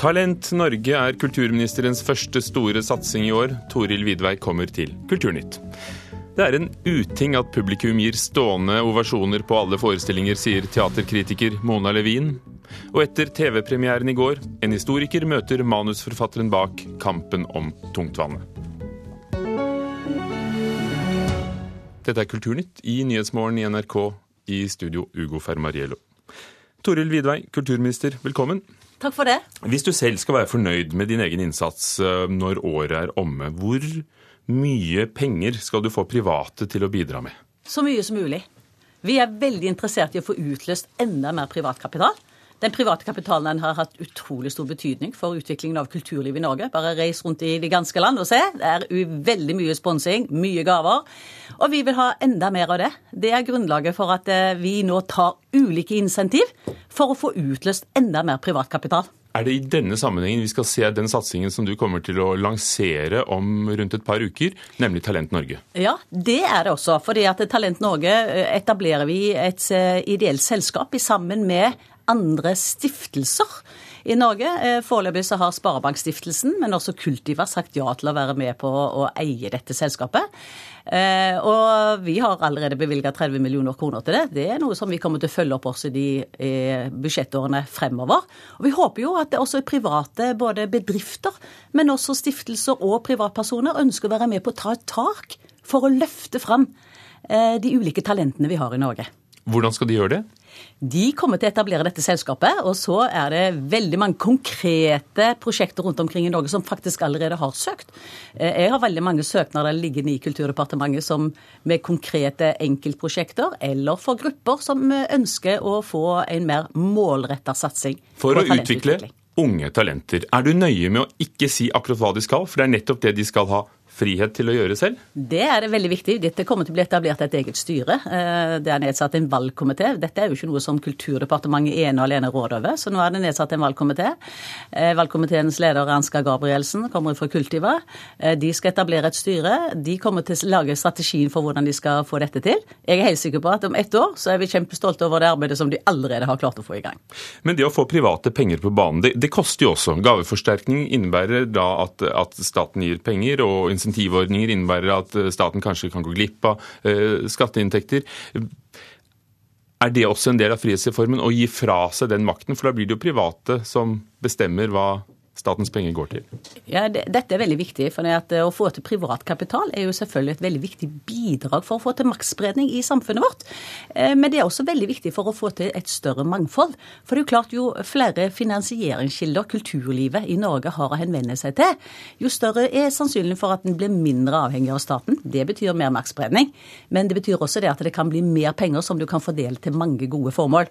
Talent Norge er kulturministerens første store satsing i år. Toril Vidvei kommer til Kulturnytt. Det er en uting at publikum gir stående ovasjoner på alle forestillinger, sier teaterkritiker Mona Levin. Og etter TV-premieren i går, en historiker møter manusforfatteren bak Kampen om tungtvannet. Dette er Kulturnytt i Nyhetsmorgen i NRK, i studio Ugo Fermariello. Toril Vidvei, kulturminister, velkommen. Takk for det. Hvis du selv skal være fornøyd med din egen innsats eh, når året er omme, hvor mye penger skal du få private til å bidra med? Så mye som mulig. Vi er veldig interessert i å få utløst enda mer privat kapital. Den private kapitalen har hatt utrolig stor betydning for utviklingen av kulturlivet i Norge. Bare reis rundt i det ganske land og se. Det er veldig mye sponsing, mye gaver. Og vi vil ha enda mer av det. Det er grunnlaget for at eh, vi nå tar ulike insentiv for å få utløst enda mer privat kapital. Er det i denne sammenhengen vi skal se den satsingen som du kommer til å lansere om rundt et par uker, nemlig Talent Norge? Ja, det er det også. fordi at Talent Norge eh, etablerer vi et eh, ideelt selskap sammen med andre stiftelser i Norge. Eh, foreløpig så har Sparebankstiftelsen, men også Kultiva sagt ja til å være med på å eie dette selskapet. Eh, og vi har allerede bevilga 30 millioner kroner til det. Det er noe som vi kommer til å følge opp også de eh, budsjettårene fremover. Og vi håper jo at det også private, både bedrifter, men også stiftelser og privatpersoner, ønsker å være med på å ta et tak for å løfte fram de ulike talentene vi har i Norge. Hvordan skal de gjøre det? De kommer til å etablere dette selskapet, og så er det veldig mange konkrete prosjekter rundt omkring i Norge som faktisk allerede har søkt. Eh, jeg har veldig mange søknader liggende i Kulturdepartementet som med konkrete enkeltprosjekter, eller for grupper som ønsker å få en mer målretta satsing. For å utvikle unge talenter. Er du nøye med å ikke si akkurat hva de skal, for det er nettopp det de skal ha frihet til å gjøre selv? Det er veldig viktig. Dette kommer til å bli etablert et eget styre. Eh, det er nedsatt en valgkomité. Dette er jo ikke noe som Kulturdepartementet ene og alene råder over, så nå er det nedsatt en valgkomité. Eh, valgkomiteens leder Ansgar Gabrielsen kommer fra Kultiva. Eh, de skal etablere et styre. De kommer til å lage strategien for hvordan de skal få dette til. Jeg er helt sikker på at om ett år så er vi kjempestolte over det arbeidet som de allerede har klart å få i gang. Men det å få private penger på banen, det, det koster jo også. Gaveforsterkning innebærer da at, at staten gir penger og insentivordninger innebærer at eh, staten kanskje kan gå glipp av eh, skatteinntekter. Er det også en del av frihetsreformen å gi fra seg den makten? For da blir det jo private som bestemmer hva statens penger går til? Ja, det, Dette er veldig viktig. for det Å få til privat kapital er jo selvfølgelig et veldig viktig bidrag for å få til maktspredning i samfunnet vårt. Eh, men det er også veldig viktig for å få til et større mangfold. For det er jo klart, jo flere finansieringskilder kulturlivet i Norge har å henvende seg til, jo større er sannsynligheten for at den blir mindre avhengig av staten. Det betyr mer maktspredning. Men det betyr også det at det kan bli mer penger som du kan fordele til mange gode formål.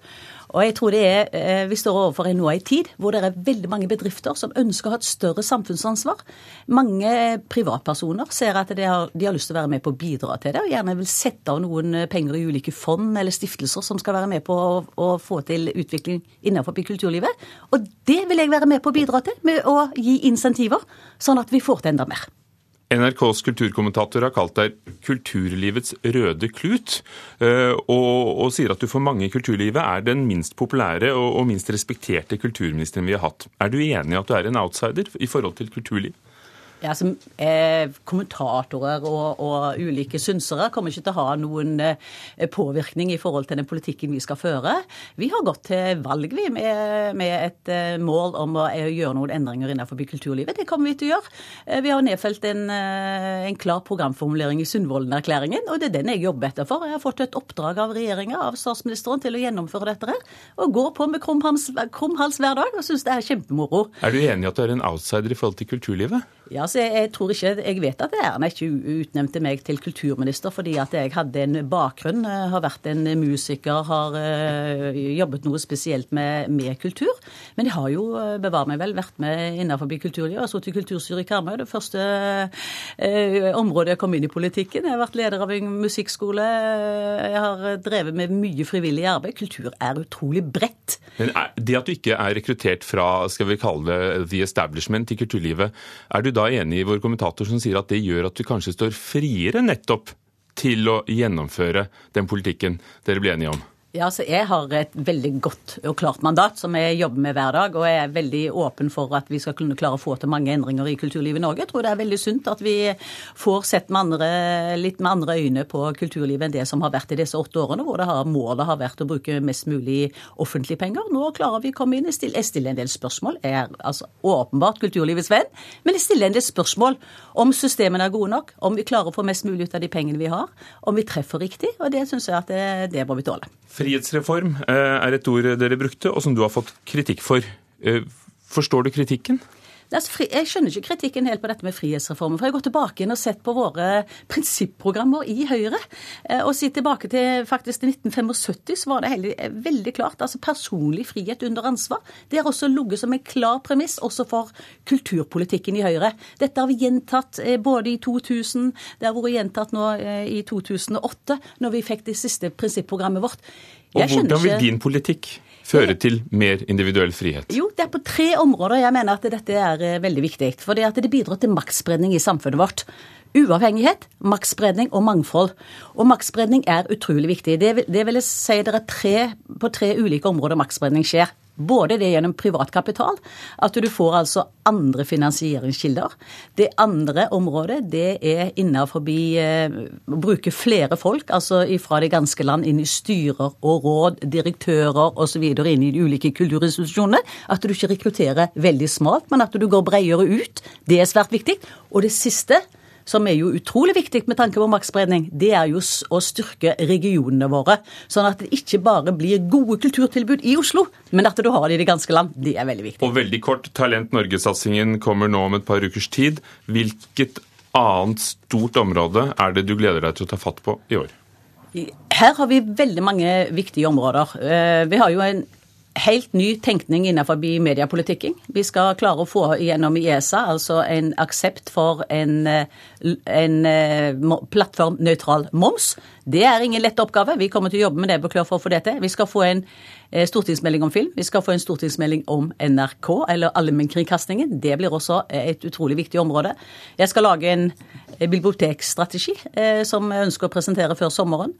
Og jeg tror det er, eh, Vi står overfor en nå en tid hvor det er veldig mange bedrifter som ønsker å ha et større samfunnsansvar. Mange privatpersoner ser at de har, de har lyst til å være med på å bidra til det, og gjerne vil sette av noen penger i ulike fond eller stiftelser som skal være med på å, å få til utvikling innenfor kulturlivet. Og det vil jeg være med på å bidra til, med å gi insentiver, sånn at vi får til enda mer. NRKs kulturkommentator har kalt deg kulturlivets røde klut, eh, og, og, sier at du for mange i kulturlivet er den minst populære og, og minst respekterte kulturministeren vi har hatt. Er du enig i at du er en outsider i forhold til kulturliv? Ja, som eh, Kommentatorer og, og, ulike synsere kommer ikke til å ha noen eh, påvirkning i forhold til den politikken vi skal føre. Vi har gått til valg vi, med, med et eh, mål om å eh, gjøre noen endringer innenfor kulturlivet. Det kommer vi til å gjøre. Eh, vi har nedfelt en, eh, en klar programformulering i Sundvolden-erklæringen, og det er den jeg jobber etter for. Jeg har fått et oppdrag av regjeringa, av statsministeren, til å gjennomføre dette her. Og går på med krum hals hver dag og syns det er kjempemoro. Er du enig i at du er en outsider i forhold til kulturlivet? Ja, så jeg, jeg, tror ikke, jeg vet at Erna ikke utnevnte meg til kulturminister fordi at jeg hadde en bakgrunn, eh, har vært en musiker, har uh, jobbet noe spesielt med, med, kultur. Men jeg har jo, eh, bevar meg vel, vært med innenfor kulturlivet. Jeg har sittet i kulturstyret i Karmøy, det første uh, området jeg kom inn i politikken. Jeg har vært leder av en musikkskole. Jeg har drevet med mye frivillig arbeid. Kultur er utrolig bredt. Men det at du ikke er rekruttert fra skal vi kalle det the establishment i kulturlivet, er du da da enig i vår kommentator som sier at det gjør at du kanskje står friere nettopp til å gjennomføre den politikken dere ble enige om? Ja, så Jeg har et veldig godt og klart mandat som jeg jobber med hver dag. Og jeg er veldig åpen for at vi skal kunne klare å få til mange endringer i kulturlivet i Norge. Jeg tror det er veldig sunt at vi får sett med andre, litt med andre øyne på kulturlivet enn det som har vært i disse åtte årene, hvor det har, målet har vært å bruke mest mulig offentlige penger. Nå klarer vi å komme inn. Jeg stiller en del spørsmål. Jeg er altså åpenbart kulturlivets venn, men jeg stiller en del spørsmål om systemene er gode nok, om vi klarer å få mest mulig ut av de pengene vi har, om vi treffer riktig. Og det syns jeg at det, det må vi tåle. Frihetsreform eh, er et ord dere brukte, og som du har fått kritikk for. Eh, forstår du kritikken? Altså, jeg skjønner ikke kritikken helt på dette med frihetsreformen. For jeg har gått tilbake inn og sett på våre prinsipprogrammer i Høyre. Eh, og sier tilbake til faktisk til 1975, så var det heller, veldig klart. altså Personlig frihet under ansvar. Det har også ligget som en klar premiss også for kulturpolitikken i Høyre. Dette har vi gjentatt både i 2000, det har vært gjentatt nå i 2008, når vi fikk det siste prinsipprogrammet vårt. Og hvordan vil din politikk føre til mer individuell frihet? Jo, det er på tre områder jeg mener at dette er eh, veldig viktig. For det, det bidrar til maktspredning i samfunnet vårt. Uavhengighet, maktspredning og mangfold. Og maktspredning er utrolig viktig. Det, det vil jeg si det er tre, på tre ulike områder maktspredning skjer. Både det gjennom privat kapital, at du får altså andre finansieringskilder. Det andre området det er innenfor eh, å bruke flere folk, altså fra det ganske land inn i styrer og råd, direktører osv. inn i de ulike kulturinstitusjonene. At du ikke rekrutterer veldig smalt, men at du går bredere ut. Det er svært viktig. Og det siste som er jo utrolig viktig med tanke på maktspredning, det er jo å styrke regionene våre. Sånn at det ikke bare blir gode kulturtilbud i Oslo, men at du har det i det ganske land. Det er veldig viktig. Og veldig kort, Talent Norge-satsingen kommer nå om et par ukers tid. Hvilket annet stort område er det du gleder deg til å ta fatt på i år? Her har vi veldig mange viktige områder. Eh, vi har jo en helt ny tenkning innenfor mediepolitikken. Vi skal klare å få gjennom i ESA altså en aksept for en, en eh, plattformnøytral moms. Det er ingen lett oppgave. Vi kommer til å jobbe med det for å få det til. Vi skal få en Eh, stortingsmelding om film. Vi skal få en stortingsmelding om NRK, eller allmennkringkastingen. Det blir også eh, et utrolig viktig område. Jeg skal lage en eh, bibliotekstrategi som jeg ønsker å presentere før sommeren.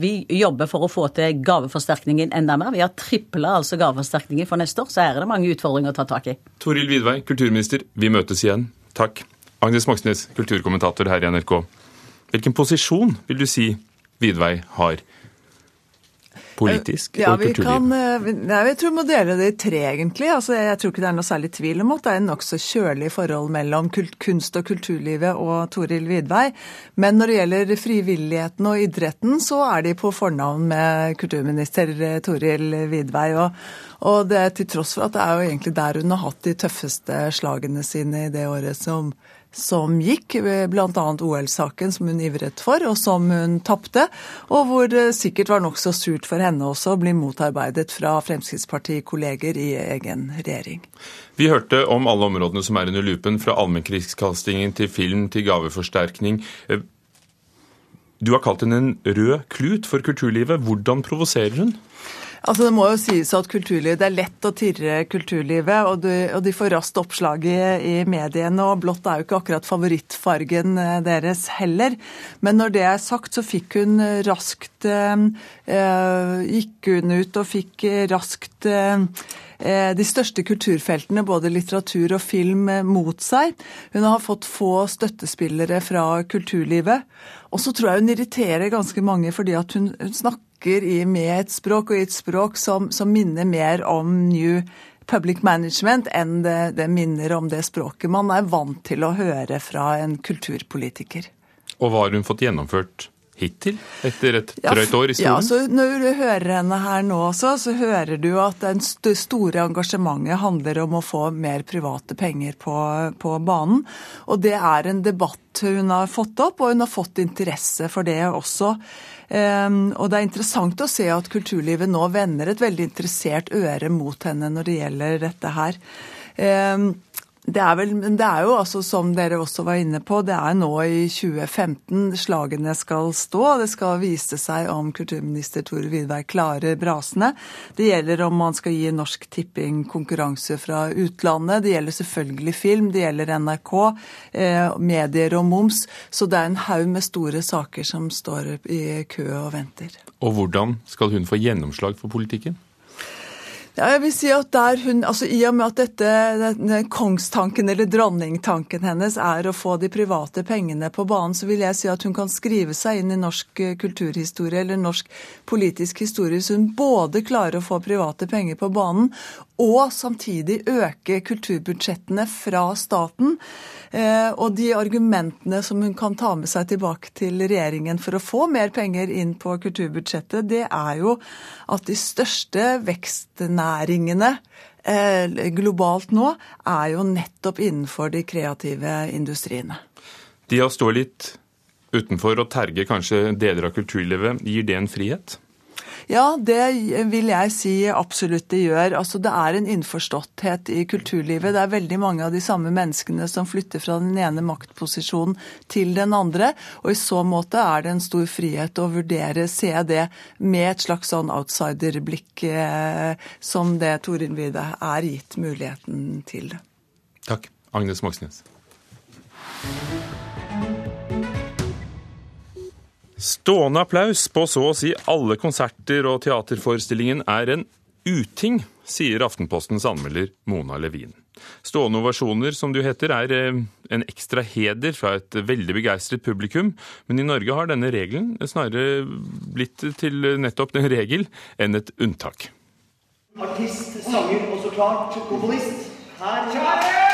Vi jobber for å få til gaveforsterkningen enda mer. Vi har tripla altså gaveforsterkningen for neste år, så her er det mange utfordringer å ta tak i. Toril Vidvei, kulturminister, vi møtes igjen. Takk. Agnes Moxnes, kulturkommentator her i NRK. Hvilken posisjon vil du si Vidvei har? politisk ja, og kulturliv? Kan, eh, ja, jeg tror vi må dele det i tre, egentlig. Altså, jeg tror ikke det er noe særlig tvil om at det er en nokså kjølig forhold mellom kunst- og kulturlivet og Toril Vidvei. Men når det gjelder frivilligheten og idretten, så er de på fornavn med kulturminister eh, Toril Vidvei. Og, og det til tross for at det er jo egentlig der hun har hatt de tøffeste slagene sine i det året som som gikk, bl.a. OL-saken som hun ivret for, og som hun tapte. Og hvor det sikkert var nokså surt for henne også å bli motarbeidet fra Fremskrittspartikolleger i egen regjering. Vi hørte om alle områdene som er under lupen, fra allmennkringkastingen til film til gaveforsterkning. Du har kalt henne en rød klut for kulturlivet. Hvordan provoserer hun? Altså Det må jo sies at kulturlivet, det er lett å tirre kulturlivet, og de, og de får raskt oppslag i, i, mediene. og Blått er jo ikke akkurat favorittfargen eh, deres heller. Men når det er sagt, så fikk hun raskt eh, eh Gikk hun ut og fikk raskt eh, eh, de største kulturfeltene, både litteratur og film, mot seg. Hun har fått få støttespillere fra kulturlivet. Og så tror jeg hun irriterer ganske mange fordi at hun, hun snakker i, med et språk og i et språk som, som minner mer om New Public Management enn det, det minner om det språket man er vant til å høre fra en kulturpolitiker. Og hva har hun fått gjennomført hittil, etter et drøyt år i stolen? Ja, så Når du hører henne her nå også, så hører du at det store engasjementet handler om å få mer private penger på, på banen. Og det er en debatt hun har fått opp, og hun har fått interesse for det også. Um, og det er interessant å se at kulturlivet nå vender et veldig interessert øre mot henne når det gjelder dette her. Det er, vel, det er jo altså, som dere også var inne på, det er nå i 2015 slagene skal stå. Det skal vise seg om kulturminister Tore Widberg klarer brasene. Det gjelder om man skal gi Norsk Tipping konkurranse fra utlandet. Det gjelder selvfølgelig film, det gjelder NRK, eh, medier og moms. Så det er en haug med store saker som står i kø og venter. Og hvordan skal hun få gjennomslag for politikken? Ja, jeg vil si at der hun, altså I og med at dette, denne kongstanken eller dronningtanken hennes er å få de private pengene på banen, så vil jeg si at hun kan skrive seg inn i norsk eh, kulturhistorie eller norsk politisk historie hvis hun både klarer å få private penger på banen og samtidig øke kulturbudsjettene fra staten. Eh, og de argumentene som hun kan ta med seg tilbake til regjeringen for å få mer penger inn på kulturbudsjettet, det er jo at de største vekstnæringene eh, globalt nå er jo nettopp innenfor de kreative industriene. De å stå litt utenfor og terge kanskje deler av kulturlivet, gir det en frihet? Ja, det vil jeg si absolutt det gjør. Altså, det er en innforståtthet i kulturlivet. Det er veldig mange av de samme menneskene som flytter fra den ene maktposisjonen til den andre. Og i så måte er det en stor frihet å vurdere, se det med et slags sånn outsiderblikk eh, som det Torin Wide er gitt muligheten til. Takk. Agnes Moxnes. Stående applaus på så å si alle konserter og teaterforestillingen er en uting, sier Aftenpostens anmelder Mona Levin. Stående ovasjoner, som det jo heter, er eh, en ekstra heder fra et veldig begeistret publikum, men i Norge har denne regelen snarere blitt til nettopp en regel enn et unntak. Artist, sanger og så klart komponist. Her Kjære!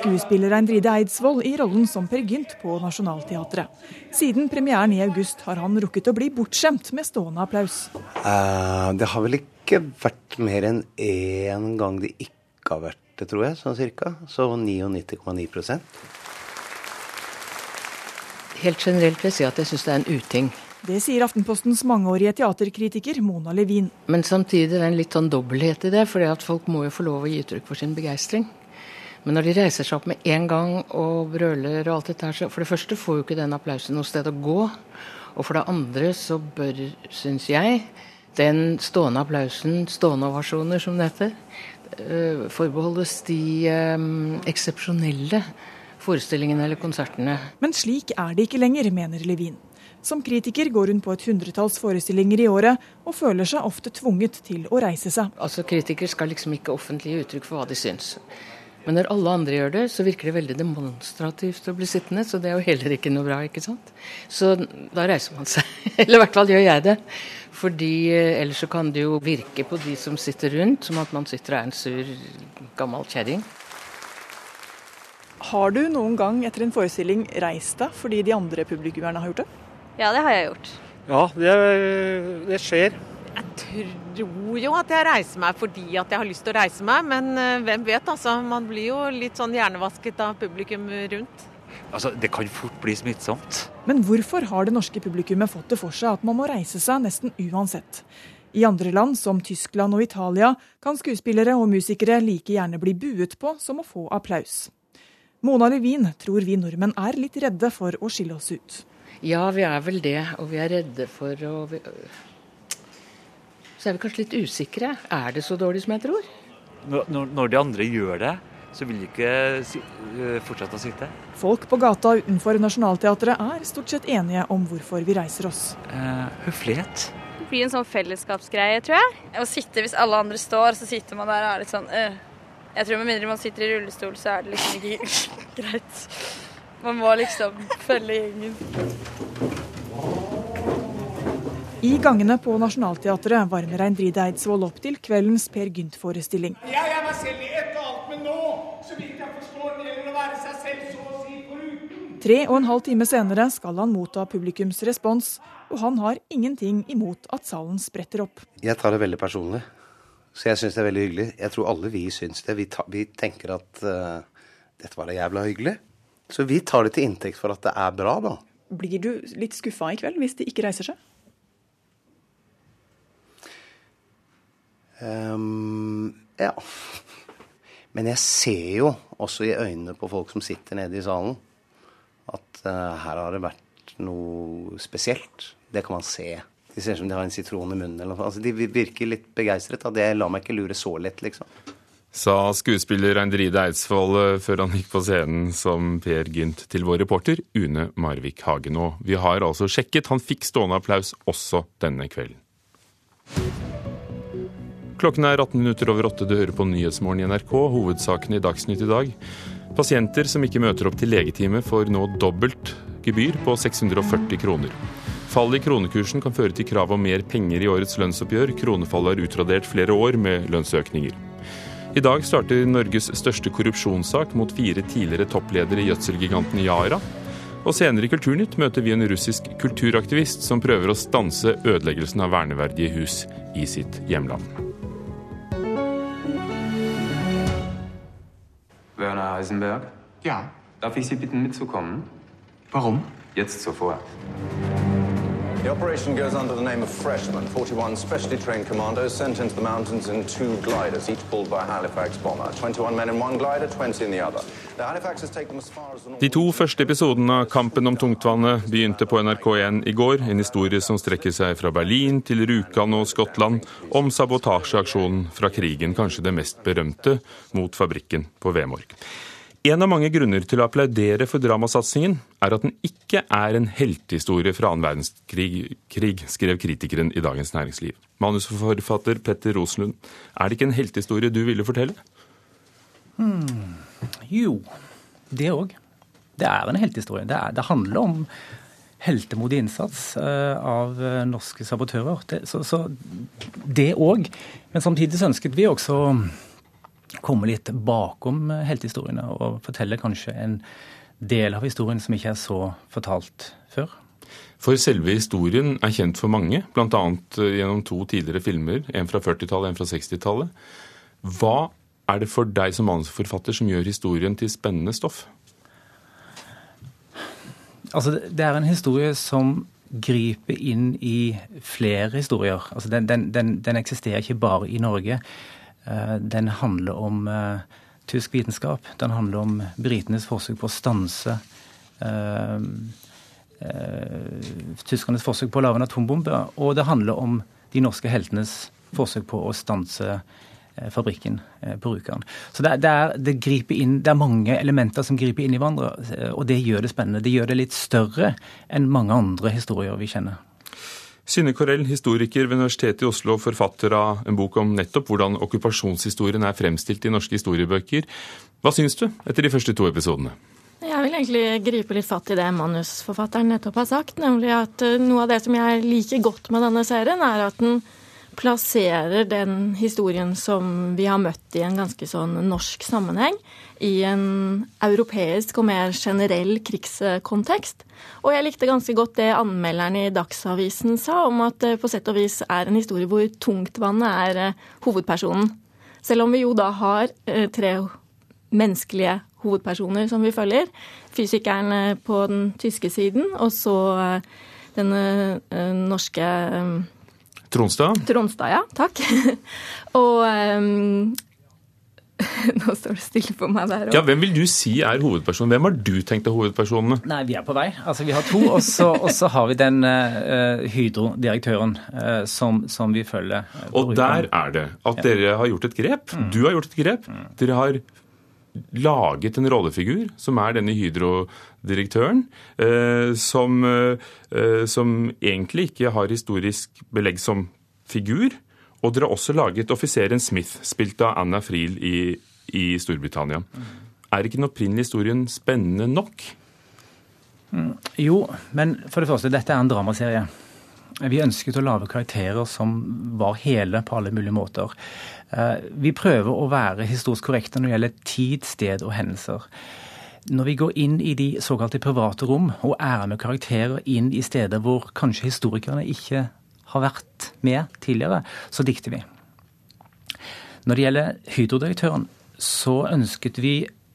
Skuespiller Eindride Eidsvoll i rollen som Per Gynt på Nationaltheatret. Siden premieren i august har han rukket å bli bortskjemt med stående applaus. Uh, det har vel ikke vært mer enn én gang det ikke har vært det, tror jeg. Sånn cirka. Så 99,9% Helt generelt vil jeg si at jeg syns det er en uting. Det sier Aftenpostens mangeårige teaterkritiker Mona Levin. Men samtidig er det en litt sånn dobbelthet i det, for folk må jo få lov å gi uttrykk for sin begeistring. Men når de reiser seg opp med en gang og brøler og alt dette her, så for det første får jo ikke den applausen noe sted å gå. Og for det andre så bør, syns jeg, den stående applausen, stående ovasjoner som det heter, uh, forbeholdes de um, eksepsjonelle forestillingene eller konsertene. Men slik er det ikke lenger, mener Levin. Som kritiker går hun på et hundretalls forestillinger i året, og føler seg ofte tvunget til å reise seg. Altså Kritikere skal liksom ikke offentlig gi uttrykk for hva de syns. Men når alle andre gjør det, så virker det veldig demonstrativt å bli sittende. Så det er jo heller ikke noe bra, ikke sant. Så da reiser man seg. Eller i hvert fall gjør jeg det. Fordi eh, ellers så kan det jo virke på de som sitter rundt, som at man sitter og er en sur gammel kjerring. Har du noen gang etter en forestilling reist deg fordi de andre publikummerne har gjort det? Ja, det har jeg gjort. Ja, det, det skjer. Jeg tror jo at jeg reiser meg fordi at jeg har lyst til å reise meg, men eh, hvem vet, altså. Man blir jo litt sånn hjernevasket av publikum rundt. Altså, Det kan fort bli smittsomt. Men hvorfor har det norske publikummet fått det for seg at man må reise seg nesten uansett? I andre land, som Tyskland og Italia, kan skuespillere og musikere like gjerne bli buet på som å få applaus. Mona Levin tror vi nordmenn er litt redde for å skille oss ut. Ja, vi er vel det. Og vi er redde for å så er vi kanskje litt usikre. Er det så dårlig som jeg tror? Når, når de andre gjør det, så vil de ikke eh, fortsette å sitte. Folk på gata utenfor Nationaltheatret er stort sett enige om hvorfor vi reiser oss. Eh, høflighet. Det blir en sånn fellesskapsgreie, tror jeg. Å sitte hvis alle andre står, så sitter man der og er litt sånn øh. Jeg tror med mindre man sitter i rullestol, så er det liksom ikke greit. Man må liksom følge gjengen. I gangene på Nationaltheatret varmer Eindride Eidsvoll opp til kveldens Per Gynt-forestilling. Jeg er meg selv i ett og alt, men nå, så vidt jeg forstår, gjelder det å være seg selv så å si foruten. Tre og en halv time senere skal han motta publikums respons, og han har ingenting imot at salen spretter opp. Jeg tar det veldig personlig, så jeg syns det er veldig hyggelig. Jeg tror alle vi syns det. Vi, ta, vi tenker at uh, dette var da jævla hyggelig. Så vi tar det til inntekt for at det er bra, da. Blir du litt skuffa i kveld hvis de ikke reiser seg? Um, ja. Men jeg ser jo også i øynene på folk som sitter nede i salen, at uh, her har det vært noe spesielt. Det kan man se. De ser ut som de har en sitron i munnen. eller noe. Altså, de virker litt begeistret. Det lar meg ikke lure så lett, liksom. Sa skuespiller Eindride Eidsvoll eh, før han gikk på scenen som Per Gynt til vår reporter Une Marvik Hagen. Og vi har altså sjekket, han fikk stående applaus også denne kvelden. Klokken er 18 minutter over åtte. Du hører på Nyhetsmorgen i NRK. Hovedsaken i Dagsnytt i dag. Pasienter som ikke møter opp til legetime, får nå dobbelt gebyr på 640 kroner. Fallet i kronekursen kan føre til krav om mer penger i årets lønnsoppgjør. Kronefallet har utradert flere år med lønnsøkninger. I dag starter Norges største korrupsjonssak mot fire tidligere toppledere i gjødselgiganten Yara. Og senere i Kulturnytt møter vi en russisk kulturaktivist som prøver å stanse ødeleggelsen av verneverdige hus i sitt hjemland. Werner Heisenberg? Ja. Darf ich Sie bitten mitzukommen? Warum? Jetzt sofort. The operation goes under the name of Freshman. 41 specially trained commandos sent into the mountains in two gliders, each pulled by a Halifax bomber. 21 men in one glider, 20 in the other. The Halifax has taken them as far as the De to første episodene av Kampen om tungtvannet begynte på NRK1 i går. En historie som strekker seg fra Berlin til Rjukan og Skottland, om sabotasjeaksjonen fra krigen, kanskje det mest berømte, mot fabrikken på Vemork. En av mange grunner til å applaudere for dramasatsingen er at den ikke er en heltehistorie fra annen verdenskrig, krig, skrev kritikeren i Dagens Næringsliv. Manusforfatter Petter Roslund, er det ikke en heltehistorie du ville fortelle? Hmm. Jo, det òg. Det er en heltehistorie. Det, det handler om heltemodig innsats uh, av uh, norske sabotører. Det, så, så det òg. Men samtidig så ønsket vi også komme litt bakom heltehistoriene og fortelle kanskje en del av historien som ikke er så fortalt før. For selve historien er kjent for mange, bl.a. gjennom to tidligere filmer, en fra 40-tallet, en fra 60-tallet. Hva er det for deg som manusforfatter som gjør historien til spennende stoff? Altså, Det er en historie som griper inn i flere historier. Altså, den, den, den, den eksisterer ikke bare i Norge. Eh, den handler om eh, tysk vitenskap. Den handler om britenes forsøk på å stanse uh, tyskernes forsøk på å lage en atombombe. Og det handler om de norske heltenes forsøk på å stanse fabrikken på Rjukan. Så det, er, det, inn, det, er, mange elementer som griper inn i hverandre, og det gjør det spennende. Det gjør det litt større enn mange andre historier vi kjenner. Synne Korell, historiker ved Universitetet i Oslo, forfatter av en bok om nettopp hvordan okkupasjonshistorien er fremstilt i norske historiebøker. Hva syns du etter de første to episodene? Jeg vil egentlig gripe litt fatt i det manusforfatteren nettopp har sagt, nemlig at eh, noe av det som jeg liker godt med denne serien, er at den plasserer den historien som vi har møtt i en ganske sånn norsk sammenheng, i en europeisk og mer generell krigskontekst. Og jeg likte ganske godt det anmelderen i Dagsavisen sa, om at det på sett og vis er en historie hvor tungtvannet er eh, hovedpersonen. Selv om vi jo da har eh, tre menneskelige hovedpersoner som vi følger. Fysikeren eh, på den tyske siden, og så den norske Tronstad? Tronstad, ja. Takk. og um, Nå står det stille for meg der òg. Ja, hvem vil du si er hovedpersonen? Hvem har du tenkt er hovedpersonene? Nei, Vi er på vei. Altså, Vi har to, og så, og så har vi den uh, Hydro-direktøren uh, som, som, vi følger. Uh, og der er det at dere har gjort et grep. Mm. Du har gjort et grep. Mm. Dere har laget en rollefigur, som er denne Hydro-direktøren, eh, som, eh, som, egentlig ikke har historisk belegg som figur. Og dere har også laget offiseren Smith, spilt av Anna Friel i, i Storbritannia. Er ikke den opprinnelige historien spennende nok? Mm, jo, men for det første, dette er en dramaserie. Vi ønsket å lage karakterer som var hele på alle mulige måter. Eh, vi prøver å være historisk korrekte når det gjelder tid, sted og hendelser. Når vi går inn i de såkalte private rom og er med karakterer inn i steder hvor kanskje historikerne ikke har vært med tidligere, så dikter vi. Når det gjelder Hydro-direktøren, så ønsket vi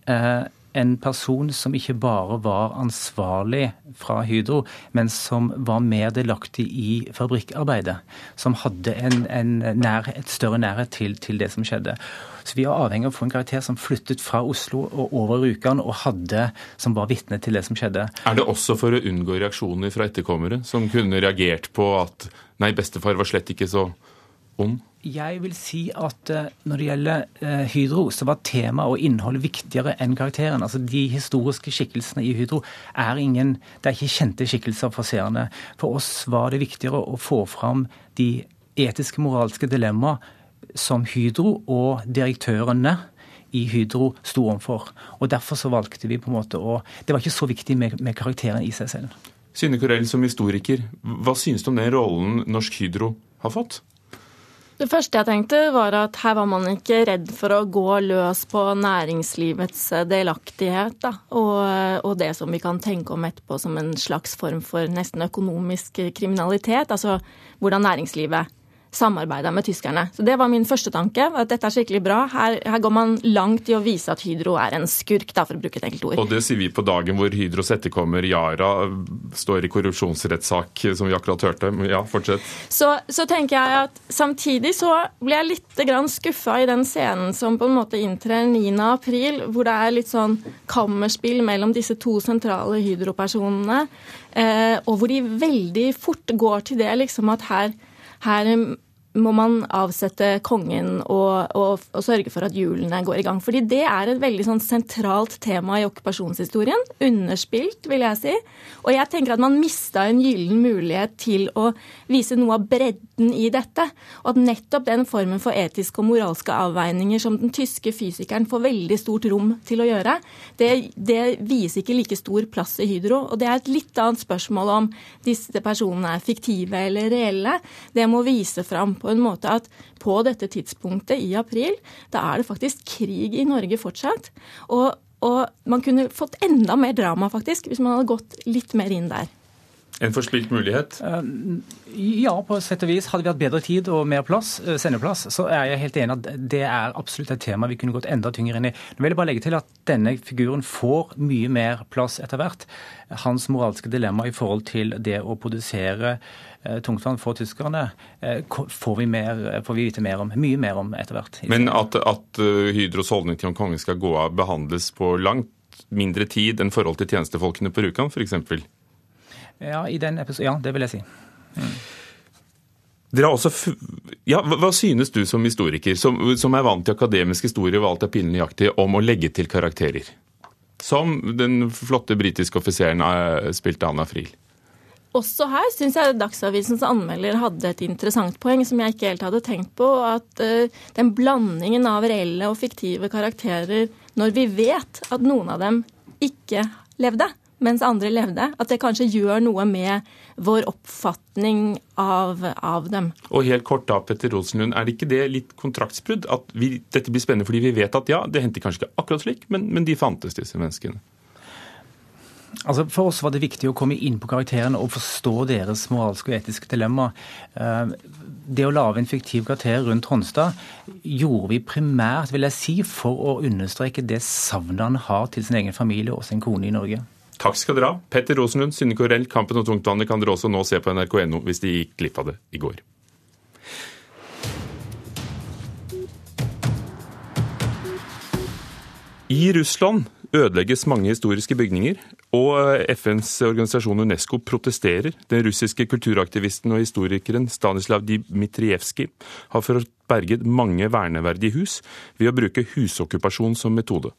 eh, en person som ikke bare var ansvarlig fra Hydro, men som var mer delaktig i fabrikkarbeidet. Som hadde en, en nær, et større nærhet til, til, det som skjedde. Så vi er avhengig av å få en karakter som flyttet fra Oslo og over Rjukan, og hadde, som var vitne til det som skjedde. Er det også for å unngå reaksjoner fra etterkommere, som kunne reagert på at nei, bestefar var slett ikke så ond? Jeg vil si at uh, når det gjelder uh, Hydro, så var tema og innhold viktigere enn karakteren. Altså De historiske skikkelsene i Hydro er ingen Det er ikke kjente skikkelser for seerne. For oss var det viktigere å få fram de etiske, moralske dilemmaer som Hydro og direktørene i Hydro sto overfor. Og derfor så valgte vi på en måte å Det var ikke så viktig med, med karakteren i seg selv. Synne Korell, som historiker, hva synes du om den rollen Norsk Hydro har fått? Det første jeg tenkte, var at her var man ikke redd for å gå løs på næringslivets eh, delaktighet, da, og, og, det som vi kan tenke om etterpå som en slags form for nesten økonomisk kriminalitet. Altså hvordan næringslivet samarbeida med tyskerne. Så Det var min første tanke. at Dette er skikkelig bra. Her, her, går man langt i å vise at Hydro er en skurk, da, for å bruke et enkelt ord. Og det sier vi på dagen hvor Hydros etterkommer Yara står i korrupsjonsrettssak, som vi akkurat hørte. Ja, fortsett. Så, så tenker jeg at samtidig så ble jeg litt skuffa i den scenen som på en måte inntrer 9. april, hvor det er litt sånn kammerspill mellom disse to sentrale Hydro-personene, eh, og hvor de veldig fort går til det liksom at her her må man avsette kongen og, og, og, sørge for at hjulene går i gang. Fordi det er et veldig sånn sentralt tema i okkupasjonshistorien. Underspilt, vil jeg si. Og jeg tenker at man mista en gyllen mulighet til å vise noe av bredden i dette. Og at nettopp den formen for etiske og moralske avveininger som den tyske fysikeren får veldig stort rom til å gjøre, det, det viser ikke like stor plass i Hydro. Og det er et litt annet spørsmål om disse personene er fiktive eller reelle. Det må vise fram på en måte at på dette tidspunktet i april, da er det faktisk krig i Norge fortsatt. Og, og man kunne fått enda mer drama, faktisk, hvis man hadde gått litt mer inn der. En forspilt mulighet? Eh, ja, på sett og vis. Hadde vi hatt bedre tid og mer plass, eh, sendeplass, så er jeg helt enig at det er absolutt et tema vi kunne gått enda tyngre inn i. Nå vil jeg bare legge til at denne figuren får mye mer plass etter hvert. Hans moralske dilemma i forhold til det å produsere tungtvann for tyskerne får vi, mer, får vi, vite mer om, mye mer om etter hvert. Men at, at Hydros holdning til om kongen skal gå av, behandles på langt mindre tid enn forhold til tjenestefolkene på Rjukan, f.eks.? Ja, i den episoden, ja, det vil jeg si. Mm. Også, ja, hva synes du som historiker, som, som, er vant til akademisk historie og alt er pinlig nøyaktig, om å legge til karakterer? Som den flotte britiske offiseren eh, spilte Anna Friel. Også her syns jeg Dagsavisens anmelder hadde et interessant poeng som jeg ikke helt hadde tenkt på. At uh, den blandingen av reelle og fiktive karakterer, når vi vet at noen av dem ikke levde, mens andre levde. At det kanskje gjør noe med vår oppfatning av, av dem. Og helt kort da, Petter Rosenlund, er det ikke det litt kontraktsbrudd? At vi, dette blir spennende fordi vi vet at ja, det hendte kanskje ikke akkurat slik, men, men de fantes, disse menneskene? Altså For oss var det viktig å komme inn på karakterene og forstå deres moralske og etiske dilemma. Eh, det å lage en fiktiv karakter rundt Tronstad gjorde vi primært vil jeg si, for å understreke det savnet han har til sin egen familie og sin kone i Norge. Takk skal dere ha. Petter Rosenlund, Synne Korell, Kampen og tungtvannet kan dere også nå se på nrk.no hvis de gikk glipp av det i går. I Russland ødelegges mange historiske bygninger, og FNs organisasjon Unesco protesterer. Den russiske kulturaktivisten og historikeren Stanislav Dmitrijevskij har fått berget mange verneverdige hus ved å bruke husokkupasjon som metode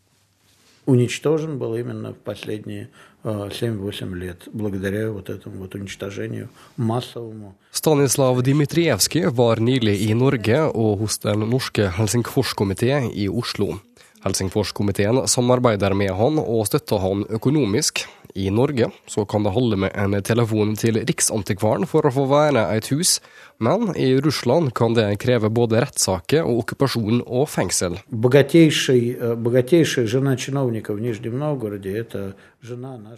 уничтожен был именно в последние 7-8 лет, благодаря вот этому вот уничтожению массовому. Stanislav Dimitrievskij var nylig i Norge og hos den norske Helsingforskomité i Oslo. Helsingforskomiteen samarbeider med han og støtter han økonomisk. I Norge så kan det holde med en telefon til Riksantikvaren for å få verne et hus, men i Russland kan det kreve både rettssaker og okkupasjon og fengsel.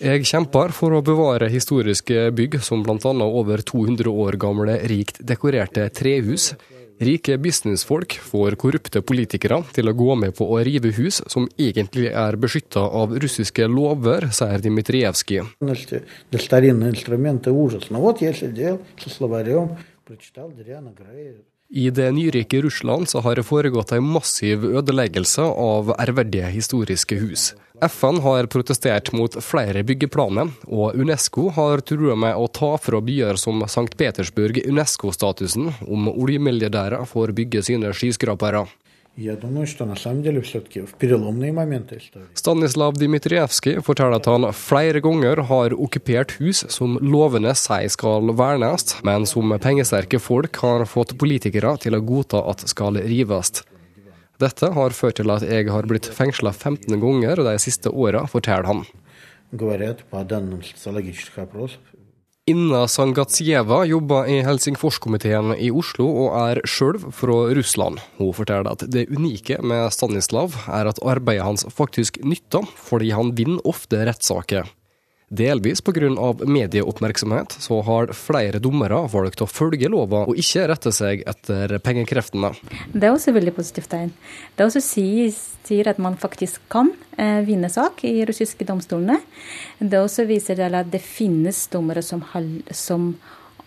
Jeg kjemper for å bevare historiske bygg, som bl.a. over 200 år gamle rikt dekorerte trehus. Rike businessfolk får korrupte politikere til å gå med på å rive hus som egentlig er beskytta av russiske lover, sier Dmitrijevskij. I det nyrike Russland så har det foregått en massiv ødeleggelse av ærverdige historiske hus. FN har protestert mot flere byggeplaner, og Unesco har trua med å ta fra byer som St. Petersburg Unesco-statusen om oljemilliardærer får bygge sine skyskrapere. Stanislav Dmitrijevskij forteller at han flere ganger har okkupert hus som lovene sier skal vernes, men som pengesterke folk har fått politikere til å godta at skal rives. Dette har ført til at jeg har blitt fengsla 15 ganger de siste åra, forteller han. Inna Sangatsjeva jobber i Helsingforskomiteen i Oslo og er sjøl fra Russland. Hun forteller at det unike med Stanislav er at arbeidet hans faktisk nytter, fordi han vinner ofte rettssaker. Delvis pga. medieoppmerksomhet så har flere dommere valgt å følge lova og ikke rette seg etter pengekreftene. Det er også veldig positivt tegn. Det også sier, at man faktisk kan eh, vinne sak i russiske domstolene. Det også viser at det finnes dommere som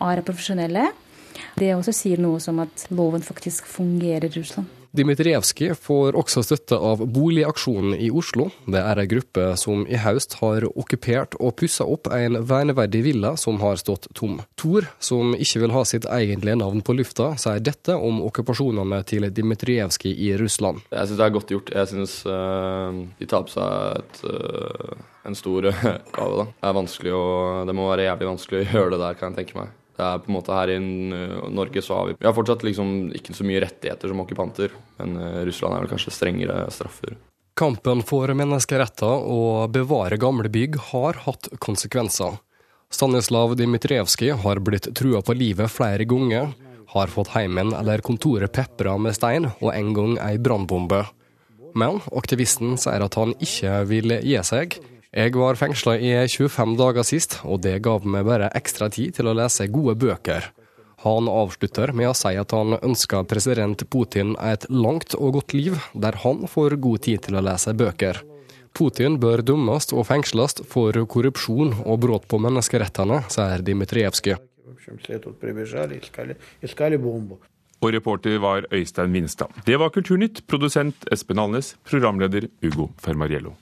er profesjonelle. Det også sier noe som at loven faktisk fungerer i Russland. Dmitrijevskij får også støtte av Boligaksjonen i Oslo. Det er en gruppe som i høst har okkupert og pussa opp en verneverdig villa som har stått tom. Tor, som ikke vil ha sitt egentlige navn på lufta, sier dette om okkupasjonene til Dmitrijevskij i Russland. Jeg syns det er godt gjort. Jeg syns uh, de tar på seg et, uh, en stor gave. Det er vanskelig å, det må være jævlig vanskelig å gjøre det der, kan jeg tenke meg. Det er på en måte Her i Norge så har vi Vi har fortsatt liksom ikke så mye rettigheter som okkupanter, men Russland er vel kanskje strengere straffer. Kampen for menneskeretter og bevare gamle bygg har hatt konsekvenser. Stanislav Dmitrijevskij har blitt trua på livet flere ganger, har fått heimen eller kontoret pepra med stein og en gang ei brannbombe. Men aktivisten sier at han ikke vil gi seg, jeg var fengsla i 25 dager sist, og det gav meg bare ekstra tid til å lese gode bøker. Han avslutter med å si at han ønsker president Putin et langt og godt liv, der han får god tid til å lese bøker. Putin bør dømmes og fengsles for korrupsjon og brudd på menneskerettene, sier Dmitrijevskij. Og reporter var Øystein Vinstad. Det var Kulturnytt, produsent Espen Alnes, programleder Ugo Fermariello.